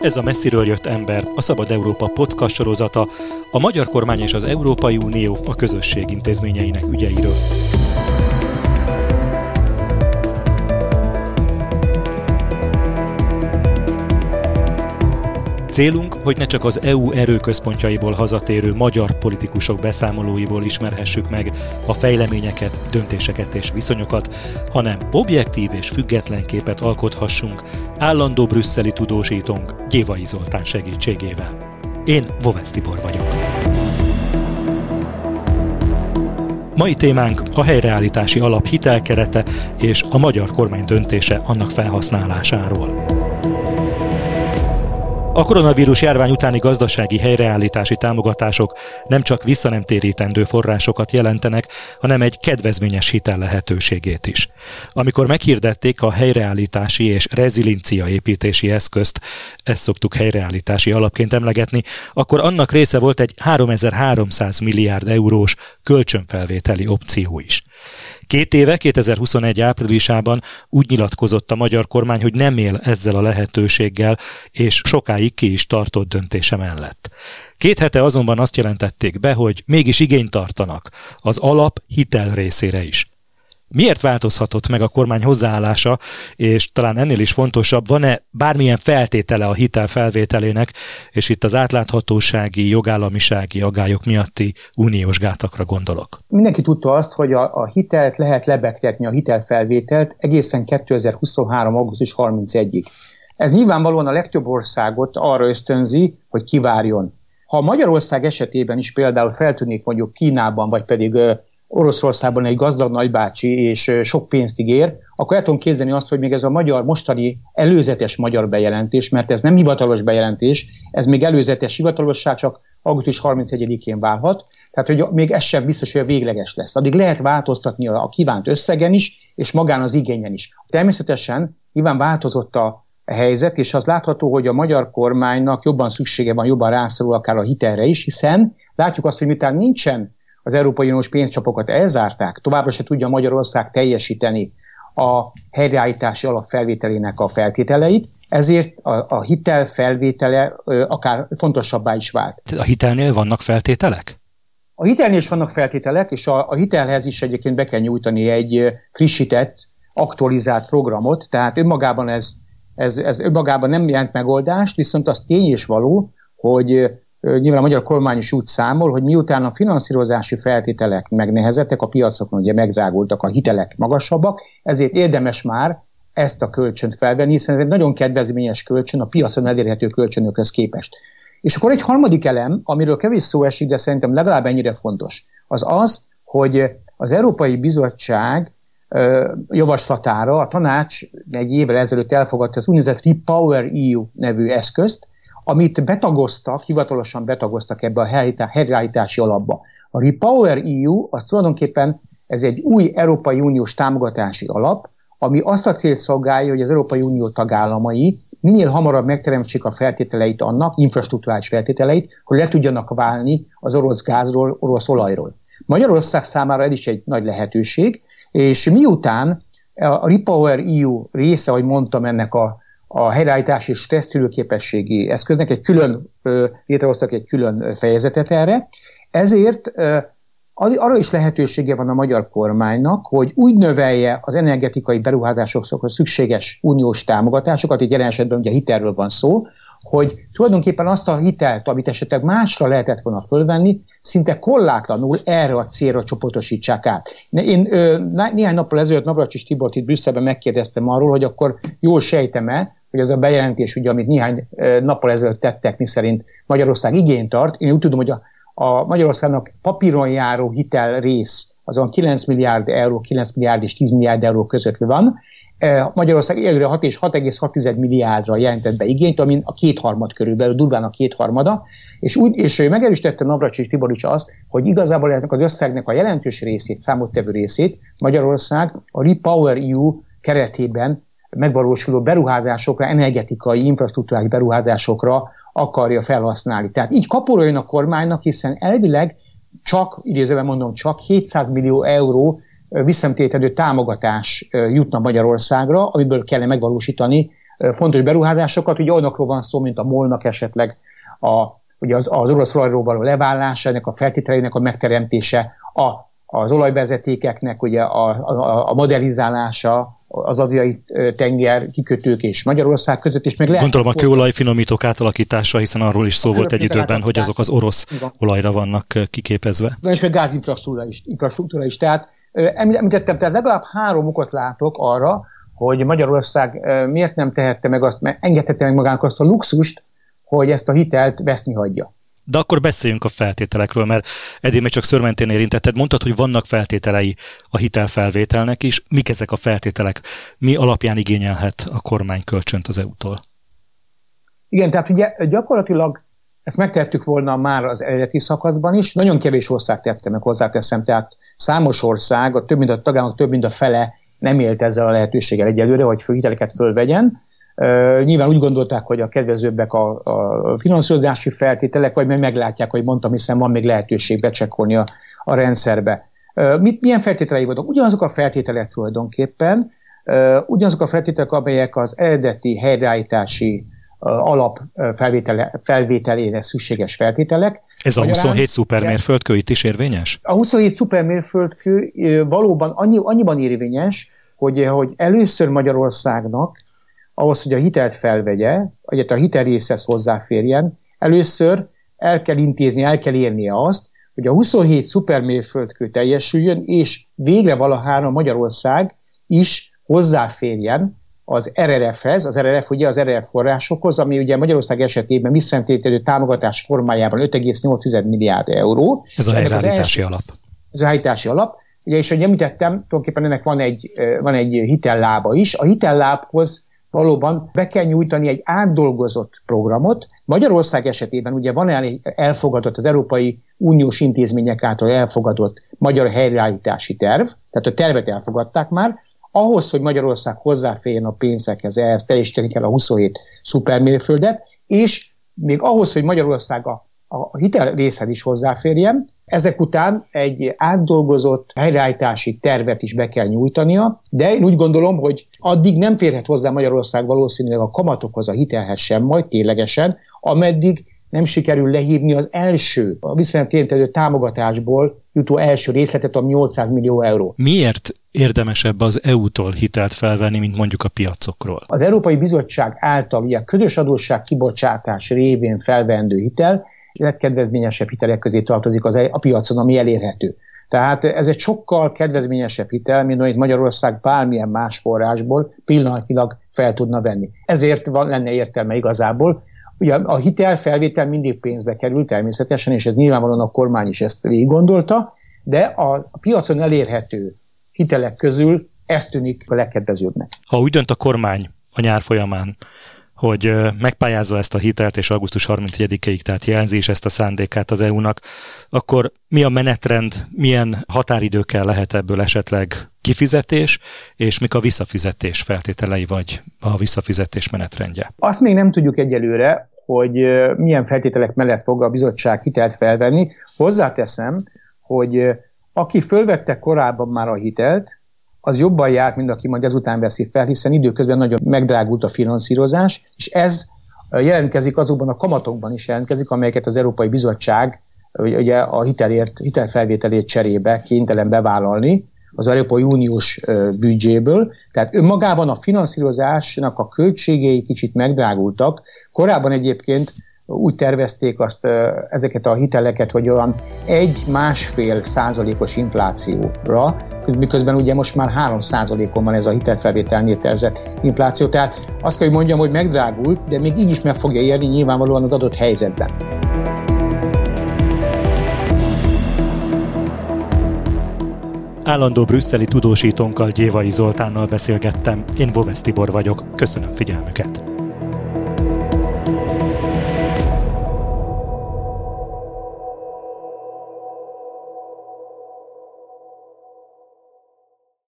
Ez a messziről jött ember, a Szabad Európa podcast sorozata, a magyar kormány és az Európai Unió a közösség intézményeinek ügyeiről. Célunk, hogy ne csak az EU erőközpontjaiból hazatérő magyar politikusok beszámolóiból ismerhessük meg a fejleményeket, döntéseket és viszonyokat, hanem objektív és független képet alkothassunk állandó brüsszeli tudósítónk Gyévai Zoltán segítségével. Én Vovesz Tibor vagyok. Mai témánk a helyreállítási alap hitelkerete és a magyar kormány döntése annak felhasználásáról. A koronavírus járvány utáni gazdasági helyreállítási támogatások nem csak visszanemtérítendő forrásokat jelentenek, hanem egy kedvezményes hitel lehetőségét is. Amikor meghirdették a helyreállítási és rezilincia építési eszközt, ezt szoktuk helyreállítási alapként emlegetni, akkor annak része volt egy 3300 milliárd eurós kölcsönfelvételi opció is. Két éve, 2021 áprilisában úgy nyilatkozott a magyar kormány, hogy nem él ezzel a lehetőséggel, és sokáig ki is tartott döntése mellett. Két hete azonban azt jelentették be, hogy mégis igényt tartanak az alap hitel részére is. Miért változhatott meg a kormány hozzáállása, és talán ennél is fontosabb, van-e bármilyen feltétele a hitel felvételének, és itt az átláthatósági, jogállamisági agályok miatti uniós gátakra gondolok? Mindenki tudta azt, hogy a, a hitelt lehet lebegtetni, a hitelfelvételt egészen 2023. augusztus 31-ig. Ez nyilvánvalóan a legtöbb országot arra ösztönzi, hogy kivárjon. Ha Magyarország esetében is például feltűnik mondjuk Kínában, vagy pedig Oroszországban egy gazdag nagybácsi és sok pénzt ígér, akkor el tudom képzelni azt, hogy még ez a magyar, mostani előzetes magyar bejelentés, mert ez nem hivatalos bejelentés, ez még előzetes hivatalosság csak augusztus 31-én válhat, tehát hogy még ez sem biztos, hogy a végleges lesz. Addig lehet változtatni a kívánt összegen is, és magán az igényen is. Természetesen nyilván változott a helyzet, és az látható, hogy a magyar kormánynak jobban szüksége van, jobban rászorul akár a hitelre is, hiszen látjuk azt, hogy miután nincsen az Európai Uniós pénzcsapokat elzárták, továbbra se tudja Magyarország teljesíteni a helyreállítási alap felvételének a feltételeit, ezért a, a hitel felvétele ö, akár fontosabbá is vált. A hitelnél vannak feltételek? A hitelnél is vannak feltételek, és a, a hitelhez is egyébként be kell nyújtani egy frissített, aktualizált programot, tehát önmagában ez, ez, ez önmagában nem jelent megoldást, viszont az tény és való, hogy nyilván a magyar kormány is úgy számol, hogy miután a finanszírozási feltételek megnehezettek, a piacokon ugye megdrágultak, a hitelek magasabbak, ezért érdemes már ezt a kölcsönt felvenni, hiszen ez egy nagyon kedvezményes kölcsön a piacon elérhető kölcsönökhöz képest. És akkor egy harmadik elem, amiről kevés szó esik, de szerintem legalább ennyire fontos, az az, hogy az Európai Bizottság javaslatára a tanács egy évvel ezelőtt elfogadta az úgynevezett Repower EU nevű eszközt, amit betagoztak, hivatalosan betagoztak ebbe a helyreállítási alapba. A Repower EU az tulajdonképpen ez egy új Európai Uniós támogatási alap, ami azt a célt szolgálja, hogy az Európai Unió tagállamai minél hamarabb megteremtsék a feltételeit annak, infrastruktúrális feltételeit, hogy le tudjanak válni az orosz gázról, orosz olajról. Magyarország számára ez is egy nagy lehetőség, és miután a Repower EU része, ahogy mondtam, ennek a a helyreállítás és tesztülőképességi eszköznek egy külön, létrehoztak egy külön fejezetet erre, ezért arra is lehetősége van a magyar kormánynak, hogy úgy növelje az energetikai beruházásokra szükséges uniós támogatásokat, itt jelen esetben ugye hitelről van szó, hogy tulajdonképpen azt a hitelt, amit esetleg másra lehetett volna fölvenni, szinte korlátlanul erre a célra csoportosítsák át. Én ö, néhány nappal ezelőtt Navracsis Tibort itt Brüsszelben megkérdeztem arról, hogy akkor jól sejtem-e, hogy ez a bejelentés, ugye, amit néhány nappal ezelőtt tettek, miszerint Magyarország igényt tart, én úgy tudom, hogy a, a Magyarországnak papíron járó hitel rész azon 9 milliárd euró, 9 milliárd és 10 milliárd euró között van. Magyarország előre 6 és 6,6 milliárdra jelentett be igényt, amin a kétharmad körülbelül, durván a kétharmada, és, úgy, és megerősítette Navracsis Tibor is azt, hogy igazából ennek az összegnek a jelentős részét, számottevő részét Magyarország a Repower EU keretében megvalósuló beruházásokra, energetikai, infrastruktúrák beruházásokra akarja felhasználni. Tehát így kapóra jön a kormánynak, hiszen elvileg csak, idézőben mondom, csak 700 millió euró visszatétedő támogatás jutna Magyarországra, amiből kellene megvalósítani fontos beruházásokat. Ugye olyanokról van szó, mint a molnak esetleg a, ugye az, az orosz olajról való levállás, ennek a feltételeinek a megteremtése, a az olajvezetékeknek ugye a, a, a modellizálása, az adjai tenger kikötők és Magyarország között, és meg lehet... Gondolom a kőolaj finomítók átalakítása, hiszen arról is szó volt egy időben, hogy azok az orosz olajra vannak kiképezve. Van, és meg gázinfrastruktúra is, infrastruktúra is. Tehát említettem, tehát legalább három okot látok arra, hogy Magyarország miért nem tehette meg azt, engedhette meg magának azt a luxust, hogy ezt a hitelt veszni hagyja. De akkor beszéljünk a feltételekről, mert eddig még csak szörmentén érintetted. Mondtad, hogy vannak feltételei a hitelfelvételnek is. Mik ezek a feltételek? Mi alapján igényelhet a kormány kölcsönt az EU-tól? Igen, tehát ugye gyakorlatilag ezt megtettük volna már az eredeti szakaszban is. Nagyon kevés ország tette meg, hozzáteszem. Tehát számos ország, a több mint a tagállamok több mint a fele nem élt ezzel a lehetőséggel egyelőre, hogy hiteleket fölvegyen Nyilván úgy gondolták, hogy a kedvezőbbek a, a finanszírozási feltételek, vagy meg meglátják, hogy mondtam, hiszen van még lehetőség becsekkolni a, a rendszerbe. Mit, milyen feltételei voltak? Ugyanazok a feltételek tulajdonképpen, ugyanazok a feltételek, amelyek az eredeti helyreállítási alap felvétele, felvételére szükséges feltételek. Ez a 27 szupermérföldkő itt is érvényes? A 27 szupermérföldkő valóban annyi, annyiban érvényes, hogy, hogy először Magyarországnak ahhoz, hogy a hitelt felvegye, vagy a hitel részhez hozzáférjen, először el kell intézni, el kell érnie azt, hogy a 27 szupermérföldkő teljesüljön, és végre valahára Magyarország is hozzáférjen az RRF-hez, az RRF ugye az RRF forrásokhoz, ami ugye Magyarország esetében visszatételő támogatás formájában 5,8 milliárd euró. Ez a helyreállítási alap. Ez a helyreállítási alap. Ugye, és ahogy említettem, tulajdonképpen ennek van egy, van egy hitellába is. A hitellábhoz valóban be kell nyújtani egy átdolgozott programot. Magyarország esetében ugye van el, elfogadott az Európai Uniós intézmények által elfogadott magyar helyreállítási terv, tehát a tervet elfogadták már, ahhoz, hogy Magyarország hozzáférjen a pénzekhez, ehhez teljesíteni kell a 27 szupermérföldet, és még ahhoz, hogy Magyarország a a hitel részhez is hozzáférjen. Ezek után egy átdolgozott helyreállítási tervet is be kell nyújtania, de én úgy gondolom, hogy addig nem férhet hozzá Magyarország valószínűleg a kamatokhoz, a hitelhez sem, majd ténylegesen, ameddig nem sikerül lehívni az első, a viszonylag támogatásból jutó első részletet, ami 800 millió euró. Miért érdemesebb az EU-tól hitelt felvenni, mint mondjuk a piacokról? Az Európai Bizottság által ugye a közös adósság kibocsátás révén felvendő hitel legkedvezményesebb hitelek közé tartozik az, a piacon, ami elérhető. Tehát ez egy sokkal kedvezményesebb hitel, mint amit Magyarország bármilyen más forrásból pillanatnyilag fel tudna venni. Ezért van, lenne értelme igazából. Ugye a hitel felvétel mindig pénzbe kerül természetesen, és ez nyilvánvalóan a kormány is ezt végig gondolta, de a piacon elérhető hitelek közül ez tűnik a legkedvezőbbnek. Ha úgy dönt a kormány a nyár folyamán, hogy megpályázza ezt a hitelt, és augusztus 31-ig, tehát jelzi is ezt a szándékát az EU-nak, akkor mi a menetrend, milyen határidőkkel lehet ebből esetleg kifizetés, és mik a visszafizetés feltételei, vagy a visszafizetés menetrendje? Azt még nem tudjuk egyelőre, hogy milyen feltételek mellett fog a bizottság hitelt felvenni. Hozzáteszem, hogy aki fölvette korábban már a hitelt, az jobban járt, mint aki majd ezután veszi fel, hiszen időközben nagyon megdrágult a finanszírozás, és ez jelentkezik azokban a kamatokban is jelentkezik, amelyeket az Európai Bizottság ugye a hitelért, hitelfelvételét cserébe kénytelen bevállalni az Európai Uniós büdzséből. Tehát önmagában a finanszírozásnak a költségei kicsit megdrágultak. Korábban egyébként úgy tervezték azt ezeket a hiteleket, hogy olyan egy-másfél százalékos inflációra, miközben ugye most már 3 százalékon van ez a hitelfelvételnél tervezett infláció. Tehát azt kell, hogy mondjam, hogy megdrágult, de még így is meg fogja érni nyilvánvalóan az adott helyzetben. Állandó brüsszeli tudósítónkkal Gyévai Zoltánnal beszélgettem, én Boves Tibor vagyok, köszönöm figyelmüket!